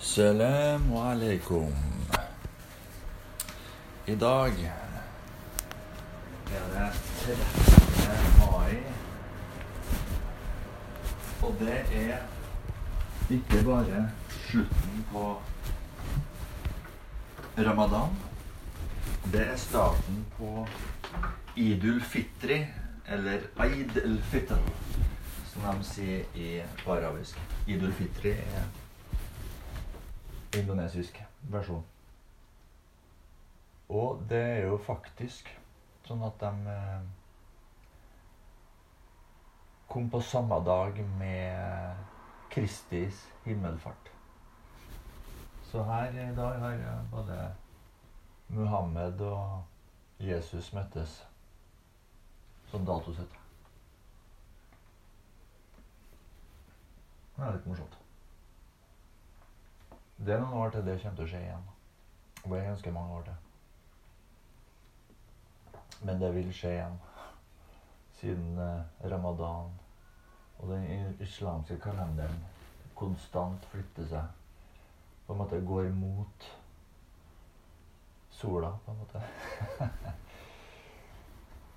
Salam alaikum. I dag er det 13. mai. Og det er ikke bare slutten på ramadan. Det er starten på idul fitri, eller eid el-fitr, som de sier i arabisk. Idul fitri er indonesisk versjon. Og det er jo faktisk sånn at de eh, kom på samme dag med Kristis himmelfart. Så her i dag har både Muhammed og Jesus møttes som datosett. Det er litt morsomt. Det er noen år til det kommer til å skje igjen. Det er ganske mange år til. Men det vil skje igjen. Siden eh, ramadan og den islamske kalenderen konstant flytter seg. På en måte går mot sola, på en måte.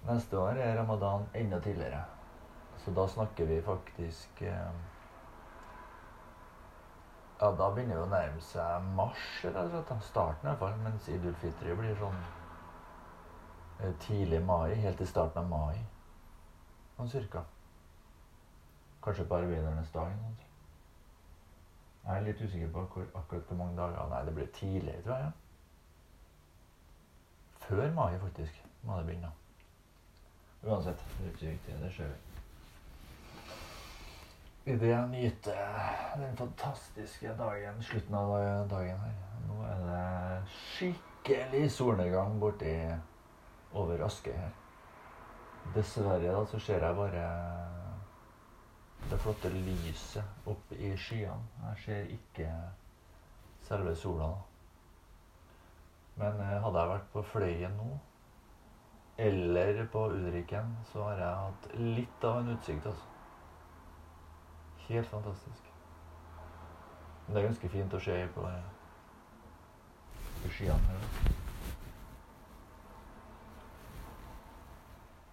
Neste år er ramadan enda tidligere. Så da snakker vi faktisk eh, Ja, da begynner det å nærme seg mars, rett og. Starten i hvert fall. Mens Idul Fitri blir sånn eh, tidlig mai, helt til starten av mai. Sånn cirka. Kanskje på arbeidernes dag. eller. Jeg er litt usikker på hvor, akkurat hvor mange dager. Nei, det blir tidlig, tror jeg. Ja. Før mai, faktisk, må det begynne. Uansett, det er ikke viktig. Det ser vi. Idet jeg nyter den fantastiske dagen, slutten av dagen her. Nå er det skikkelig solnedgang borti over Askøy her. Dessverre da, så ser jeg bare det flotte lyset opp i skyene. Jeg ser ikke selve sola. da. Men eh, hadde jeg vært på Fløyen nå, eller på Ulriken, så har jeg hatt litt av en utsikt, altså. Helt fantastisk. Men det er ganske fint å se på, på skyene her.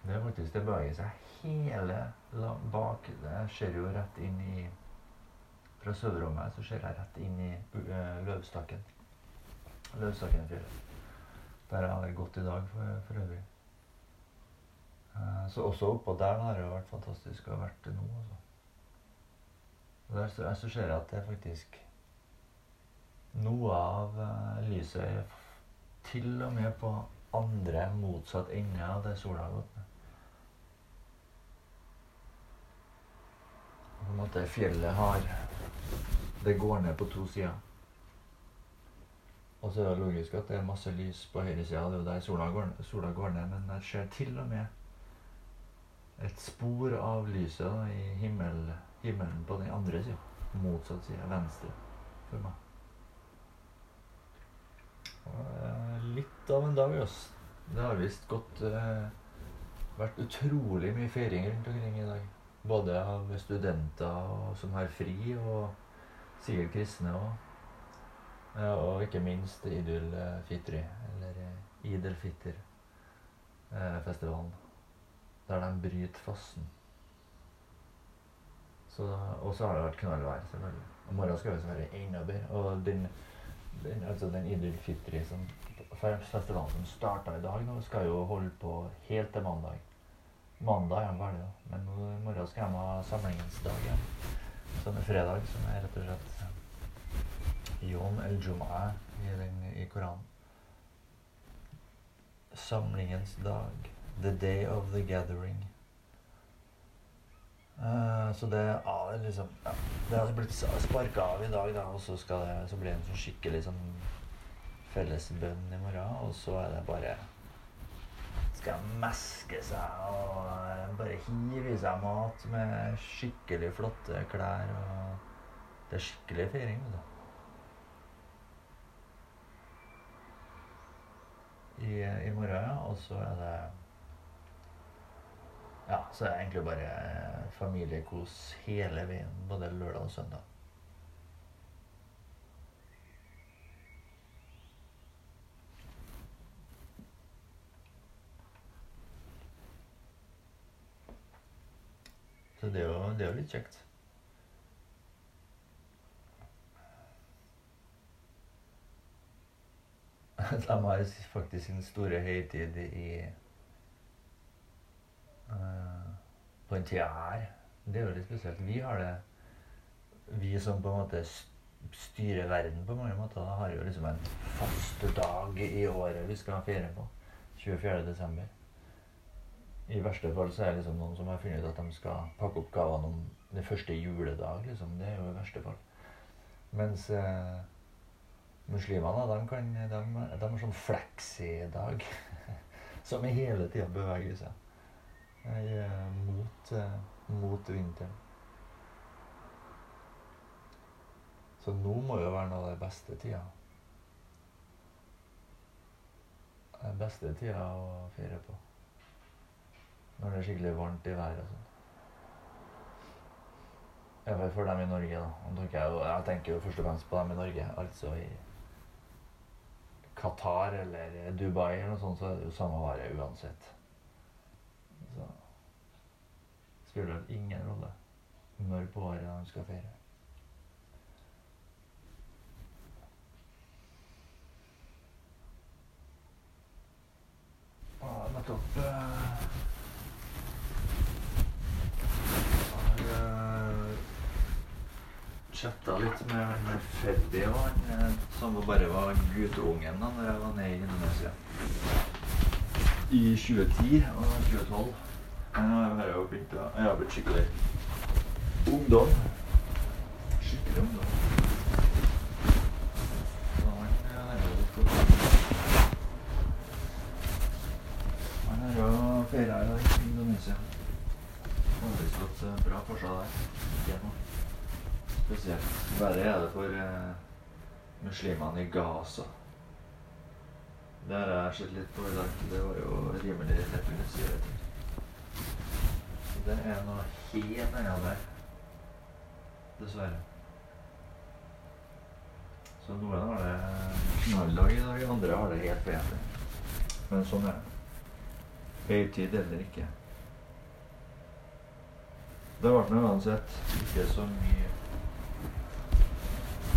Det er faktisk det beveger seg hele bak. Jeg ser jo rett inn i Fra soverommet så ser jeg rett inn i uh, Løvstakken. Løvstakken-fjellet. Der jeg har gått i dag, for, for øvrig. Eh, så også oppå der har det vært fantastisk å ha vært nå. Altså. Og der så, så ser jeg at det er faktisk noe av eh, lyset er til og med på andre motsatt ende av det sola har gått ned. På en måte fjellet har Det går ned på to sider. Og så er det logisk at det er masse lys på høyre side. Det er jo der sola går, sola går ned. Men jeg ser til og med et spor av lyset da, i himmel, himmelen på den andre sida. Motsatt side. Venstre for meg. Er litt av en dag, altså. Det har visst gått eh, vært utrolig mye feiring rundt omkring i dag. Både av studenter og, som har fri, og sikkert kristne òg. Ja, og ikke minst Idul eh, Fitri, eller eh, Idel Fitter-festivalen. Der de bryter fasten. Og så har det vært knallvær, selvfølgelig. Og morgen skal det være enda bedre. Og den, den, altså den Idul Fitri som festivalen som starta i dag, nå, skal jo holde på helt til mandag. Mandag er de ferdige, da. Men i morgen skal de ha samlingens dag igjen. Som er fredag, som er rett og slett Yom el-Jum'ah i, den- i Koranen. Samlingens dag. The day of the gathering. Eh, så det, er liksom ja, Det har blitt sparka av i dag, da, og så, skal det, så blir det en sånn skikkelig sånn fellesbønn i morgen, og så er det bare skal meske seg og eh, bare hive i seg mat med skikkelig flotte klær. og Det er skikkelig feiring. Da. I, I morgen, ja. Og så er det ja, så er det egentlig bare eh, familiekos hele veien, både lørdag og søndag. Så det er jo, det er jo litt kjekt. De har faktisk sin store høytid i på den tida her. Det er jo litt spesielt. Vi har det Vi som på en måte styrer verden på mange måter, da har jo liksom en fast dag i året vi skal feire på. 24. desember. I verste fall så er det liksom noen som har funnet ut at de skal pakke opp gavene om den første juledag. liksom. Det er jo i verste fall. Mens eh, muslimene de, kan, de, de har sånn fleksidag som hele tida beveger seg mot, eh, mot vinteren. Så nå må jo være noe av den beste tida. Den beste tida å feire på. Når det er skikkelig varmt i været og sånn. Iallfall for dem i Norge, da. Jeg tenker jo først og fremst på dem i Norge. Altså i Qatar eller Dubai eller noe sånt, så er det jo samme vare uansett. Så spiller det ingen rolle når på året de skal feire. Nettopp uh, chatta litt med, med Freddy og han eh, som bare var gutteungen da når jeg var nede i Indonesia. I 2010 og 2012. Nå har jeg jo begynt å Jeg har blitt skikkelig ungdom. Skikkelig ungdom. Han har jo feira i Indonesia. Har visst gått bra for seg der. Spesielt. Verre er det for eh, muslimene i Gaza. Det har jeg sett litt på i dag. Det var jo rimelig represivt. Det er noe helt annet der. Dessverre. Så noen har det knalldag i dag, andre har det helt jævlig. Men sånn er det. Høytid eller ikke. Det ble nå uansett ikke så mye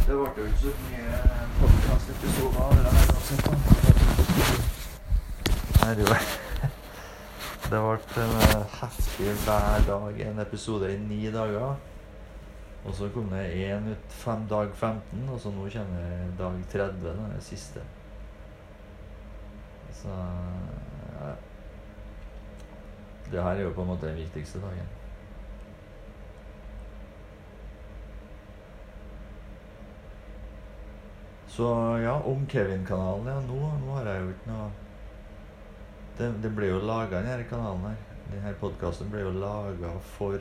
det ble jo ikke så mye podkastepisoder av det der uansett. Nei, det ble en eh, heftig hver dag en episode i ni dager. Og så kom det én ut fem, dag 15, og så nå kommer dag 30, den siste. Så ja. Det her er jo på en måte den viktigste dagen. Så ja, om Kevin-kanalen, ja. Nå, nå, har jeg jo ikke noe Det, det ble jo laga, denne kanalen her. Denne podkasten ble jo laga for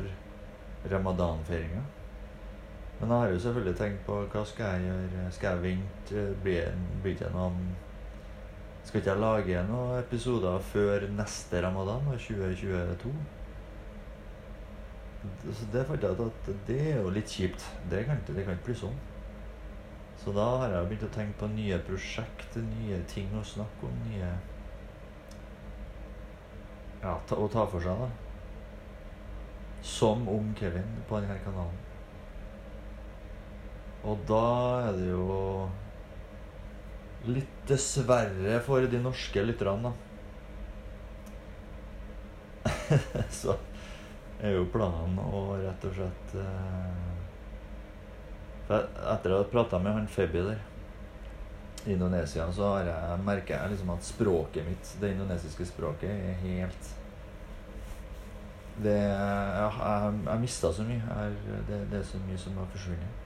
ramadanfeiringa. Men jeg har jo selvfølgelig tenkt på hva skal jeg gjøre. Skal jeg vente? Blir det ikke noen Skal ikke jeg lage noen episoder før neste ramadan, 2022? Så det fant jeg ut at det er jo litt kjipt. Det kan det kan ikke bli sånn. Så da har jeg begynt å tenke på nye prosjekter, nye ting å snakke om. Nye Ja, ta, å ta for seg, da. Som om Kevin på denne kanalen. Og da er det jo litt dessverre for de norske lytterne, da. Så er jo planen å rett og slett eh, etter å ha prata med han Febby der i Indonesia, så har jeg, merker jeg liksom at språket mitt, det indonesiske språket, er helt det, Jeg, jeg, jeg mista så mye. Jeg, det, det, er så mye som har forsvunnet.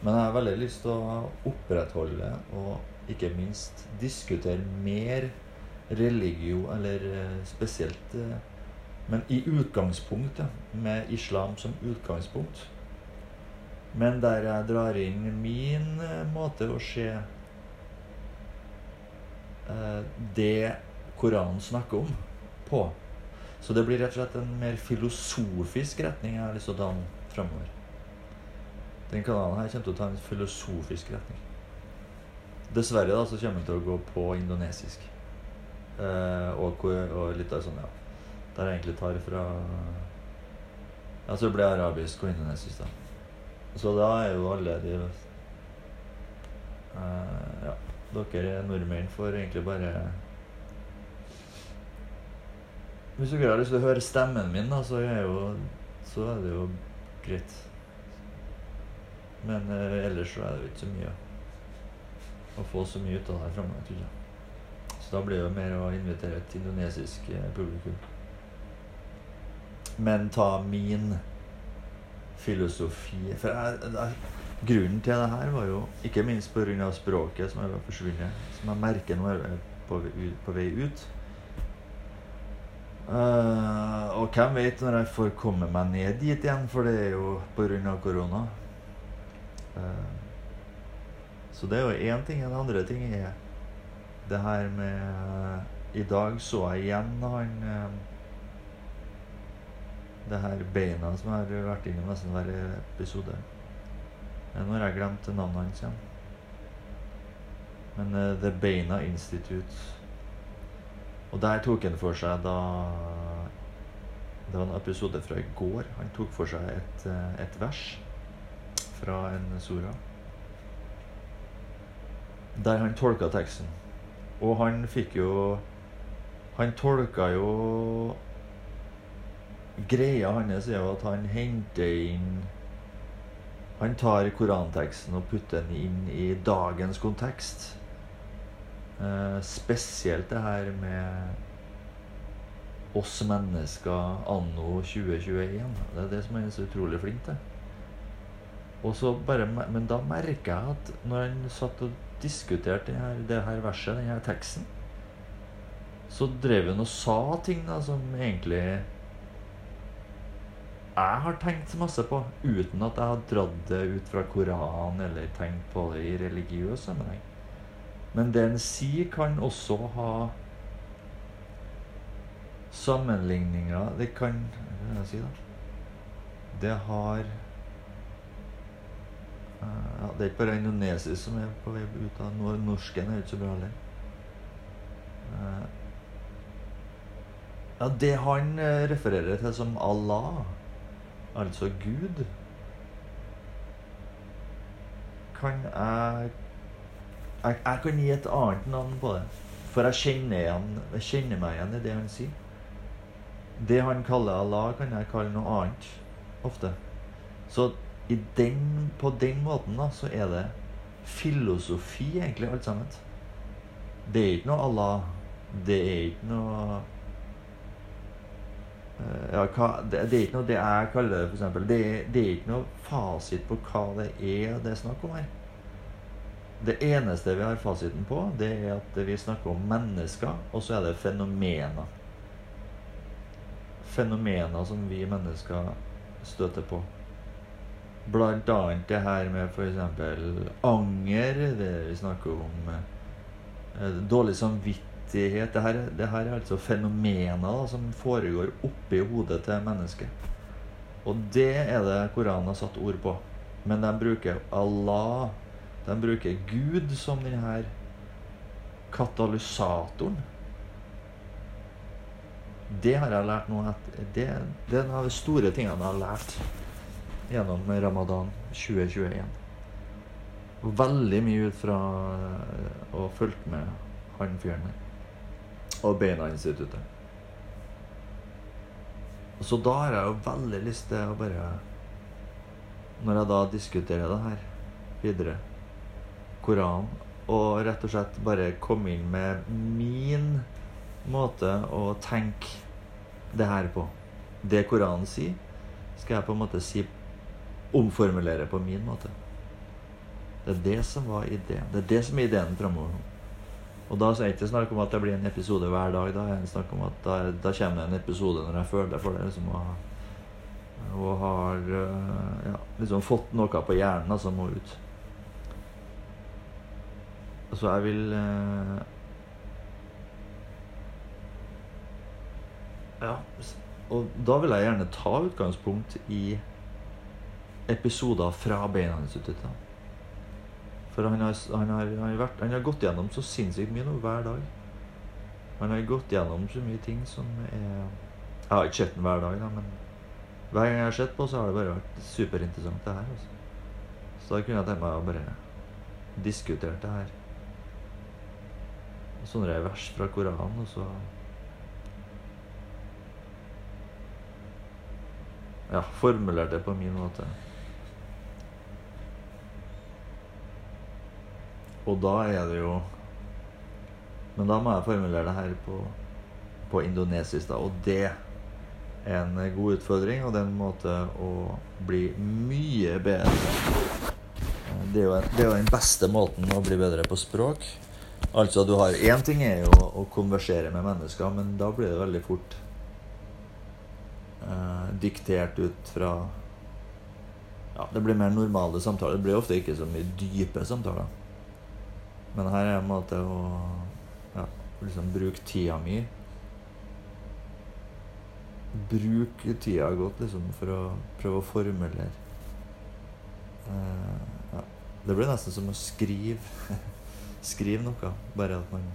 Men jeg har veldig lyst til å opprettholde og ikke minst diskutere mer religio, eller eh, spesielt eh, Men i utgangspunktet, med islam som utgangspunkt men der jeg drar inn min eh, måte å se det Koranen snakker om, på. Så det blir rett og slett en mer filosofisk retning jeg har lyst til å ta den framover. Den kanalen her kommer til å ta en filosofisk retning. Dessverre da, så kommer den til å gå på indonesisk. Eh, og, og, litt av sånn, ja Der jeg egentlig tar fra Ja, så blir det arabisk og indonesisk, da. Så da er jo alle de eh, Ja, dere nordmenn får egentlig bare Hvis dere har lyst til å høre stemmen min, da, så er, jo, så er det jo greit. Men eh, ellers så er det jo ikke så mye å få så mye ut av det framover, tror. Så da blir det jo mer å invitere et indonesisk eh, publikum. Men ta min filosofi For jeg, jeg, grunnen til det her var jo ikke minst pga. språket som har forsvunnet, som jeg merker nå er på, på vei ut. Uh, og hvem vet når jeg får komme meg ned dit igjen, for det er jo pga. korona. Uh, så det er jo én ting. En andre ting er det her med I dag så jeg igjen han uh, Det her beina som har vært innom nesten hver episode. Nå har jeg glemt navnet hans igjen. Men The Beina Institute og der tok han for seg da Det var en episode fra i går. Han tok for seg et, eh, et vers fra en sora. Der han tolka teksten. Og han fikk jo Han tolka jo Greia hans er jo at han henter inn Han tar koranteksten og putter den inn i dagens kontekst. Eh, spesielt det her med oss mennesker anno 2021. Det er det som er så utrolig flink til. Bare, men da merker jeg at når han satt og diskuterte det her, det her verset, denne teksten, så drev han og sa ting da, som egentlig jeg har tenkt masse på, uten at jeg har dratt det ut fra Koranen eller tenkt på det i religiøs sammenheng. Men det en sier, kan også ha sammenligninger Det kan Hva skal jeg si, da? Det har ja, Det er ikke bare indonesisk som er på vei ut av Norsken er ikke så bra heller. Ja, det han eh, refererer til som Allah, altså Gud, kan jeg jeg, jeg, kan gi et annet navn på det. For jeg kjenner, igjen, jeg kjenner meg igjen i det han sier. Det han kaller Allah, kan jeg kalle noe annet ofte. Så den, på den måten da, så er det filosofi, egentlig, alt sammen. Det er ikke noe Allah. Det er ikke noe ja, hva, det, det, er ikke noe det jeg kaller det, f.eks. Det, det er ikke noe fasit på hva det er det er snakk om her. Det eneste vi har fasiten på, det er at vi snakker om mennesker, og så er det fenomener. Fenomener som vi mennesker støter på. Blant annet det her med f.eks. anger, det vi snakker om eh, dårlig samvittighet. Her, det her er altså fenomener da, som foregår oppi hodet til mennesket. Og det er det Koranen har satt ord på. Men de bruker Allah de bruker Gud som denne katalysatoren. Det har jeg lært nå. Det, det er en av de store tingene jeg har lært gjennom ramadan 2021. Veldig mye ut fra å ha fulgt med han fyren her. Og Beina-instituttet. Så da har jeg jo veldig lyst til å bare Når jeg da diskuterer det her videre Koranen og rett og slett bare komme inn med min måte å tenke det her på. Det Koranen sier, skal jeg på en måte si omformulere på min måte. Det er det som var ideen. Det er det som er ideen framover. Og da er det ikke snakk om at det blir en episode hver dag. Da er det snakk om at da, da kommer det en episode når jeg føler for det. Liksom, og, og har ja, liksom fått noe på hjernen som må ut. Altså, jeg vil eh, Ja. Og da vil jeg gjerne ta utgangspunkt i episoder fra Beina-instituttet. For han har, han, har, han, har vært, han har, gått gjennom så sinnssykt mye nå hver dag. Han har gått gjennom så mye ting som er Jeg har ikke sett den hver dag, da, men Hver gang jeg har sett på, så har det bare vært superinteressant, det her. altså. Så da kunne jeg tenke meg å bare diskutere det her. Sånne vers fra Koranen, og så Ja, formulert det på min måte. Og da er det jo Men da må jeg formulere det her på, på indonesisk, da. Og det er en god utfordring, og det er en måte å bli mye bedre Det er jo, det er jo den beste måten å bli bedre på språk. Altså, du har Én ting er jo å konversere med mennesker, men da blir det veldig fort eh, diktert ut fra Ja, det blir mer normale samtaler. Det blir ofte ikke så mye dype samtaler. Men her er en måte å ja, liksom bruke tida mi Bruke tida godt liksom for å prøve å formulere. Eh, ja. Det blir nesten som å skrive Skrive noe, bare at man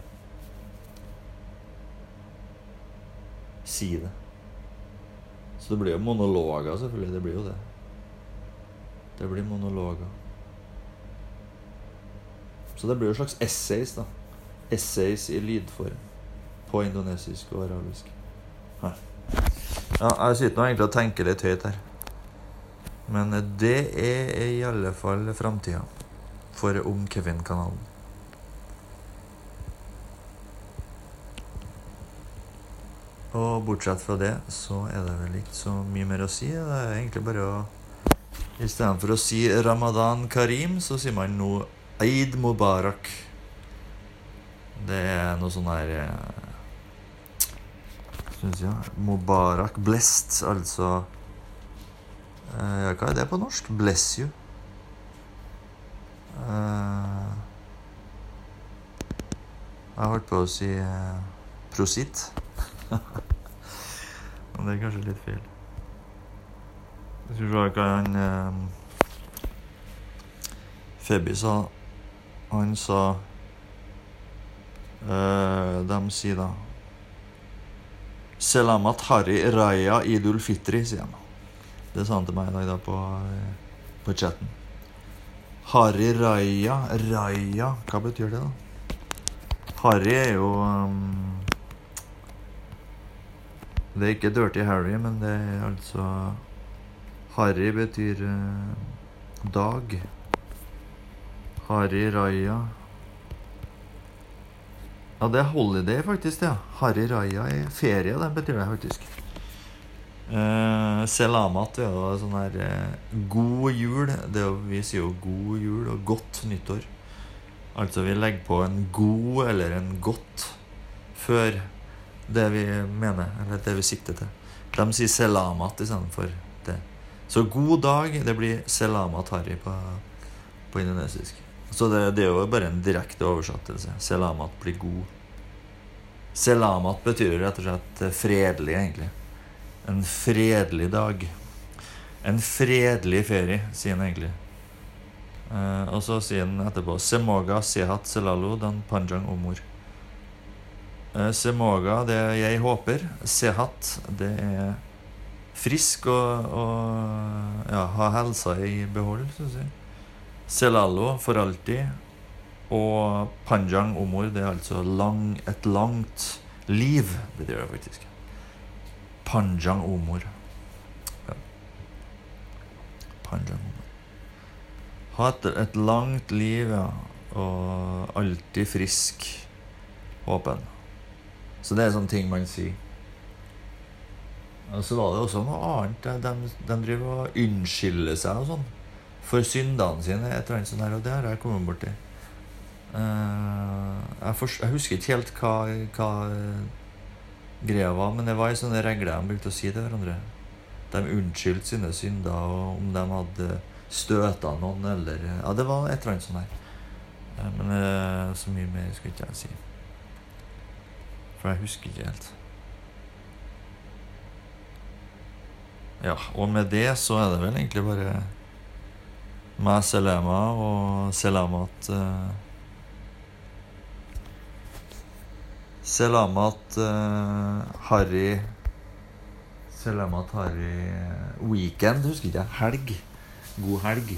sier det. Så det blir jo monologer, selvfølgelig. Det blir jo det. Det blir monologer. Så det blir jo slags essays, da. Essays i lydform. På indonesisk og arabisk. Her. Ja, jeg sitter nå egentlig og tenker litt høyt her. Men det er i alle fall framtida for Ung Kevin-kanalen. Og bortsett fra det så er det vel ikke så mye mer å si. Det er egentlig bare å Istedenfor å si Ramadan Karim, så sier man nå Eid Mubarak. Det er noe sånn her Syns jeg. Mubarak blessed, altså Ja, hva er det på norsk? Bless you. Uh, jeg holdt på å si uh, prosit. Men det er kanskje litt feil. Skal vi se hva han eh, Febby sa. Han sa øh, De sier da Selamat Hari Raya Idul Fitri, sier han. Det sa han til meg i dag da på, på chatten. Hari Raya Raya, hva betyr det, da? Harry er jo um, det er ikke Dirty Harry, men det er altså Harry betyr uh, dag. Harry Raja Ja, det er holiday, faktisk. ja. Harry Raja i ferie, det betyr det faktisk. Eh, selamat er jo sånn her eh, God jul. Jo, vi sier jo god jul og godt nyttår. Altså vi legger på en god eller en godt før det vi mener, eller det vi sikter til. De sier 'selamat' istedenfor det. Så 'god dag' det blir 'selamat harry' på, på indonesisk. Så det, det, er jo bare en direkte oversettelse. 'Selamat' blir god. 'Selamat' betyr rett og slett fredelig, egentlig. En fredelig dag. En fredelig ferie, sier han egentlig. Eh, og så sier han etterpå 'Semoga sehat selalu dan panjang omor. Eh, Semoga, det jeg håper. Sehat, det er frisk og, og ja, ha helsa i behold, syns jeg. Selalo for alltid. Og panjang omor, det er altså lang, et langt liv, Det betyr det faktisk. Panjang omor. Ja. Panjang omor. Ha et, et langt liv, ja. Og alltid frisk. Åpen. Så det er sånne ting man sier. Og så var det også noe annet. De, de driver og unnskylder seg og sånn for syndene sine. et eller annet sånt her, Og det har jeg kommet borti. Uh, jeg, jeg, husker ikke helt hva, hva greia var, men det var ei sånne regler de brukte å si til hverandre. De unnskyldte sine synder, og om de hadde støta noen eller Ja, det var et eller annet sånt her. Uh, men uh, så mye mer skal ikke jeg si. For jeg husker ikke helt. Ja, og med det så er det vel egentlig bare meg, Selema, og Selamat uh, Selamat uh, Harry Selamat Harry vi weekend, husker ikke jeg. Helg. God helg.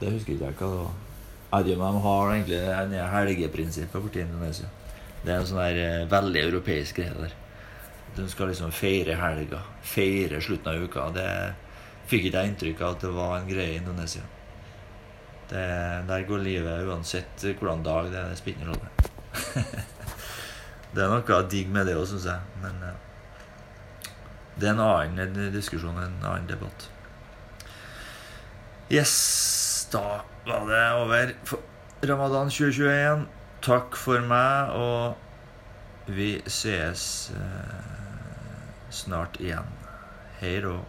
Det husker ikke jeg hva det var. De har egentlig det helgeprinsippet i Indonesia. Det er en sånn der eh, veldig europeisk greie der. De skal liksom feire helga. Feire slutten av uka. Det fikk ikke jeg inntrykk av at det var en greie i Indonesia. Det, der går livet uansett hvordan dag det er. Det det er noe digg med det òg, syns jeg. Men eh, det er en annen diskusjon, en annen debatt. Yes, da var det over for Ramadan 2021. Takk for meg, og vi sees eh, snart igjen. Hei då.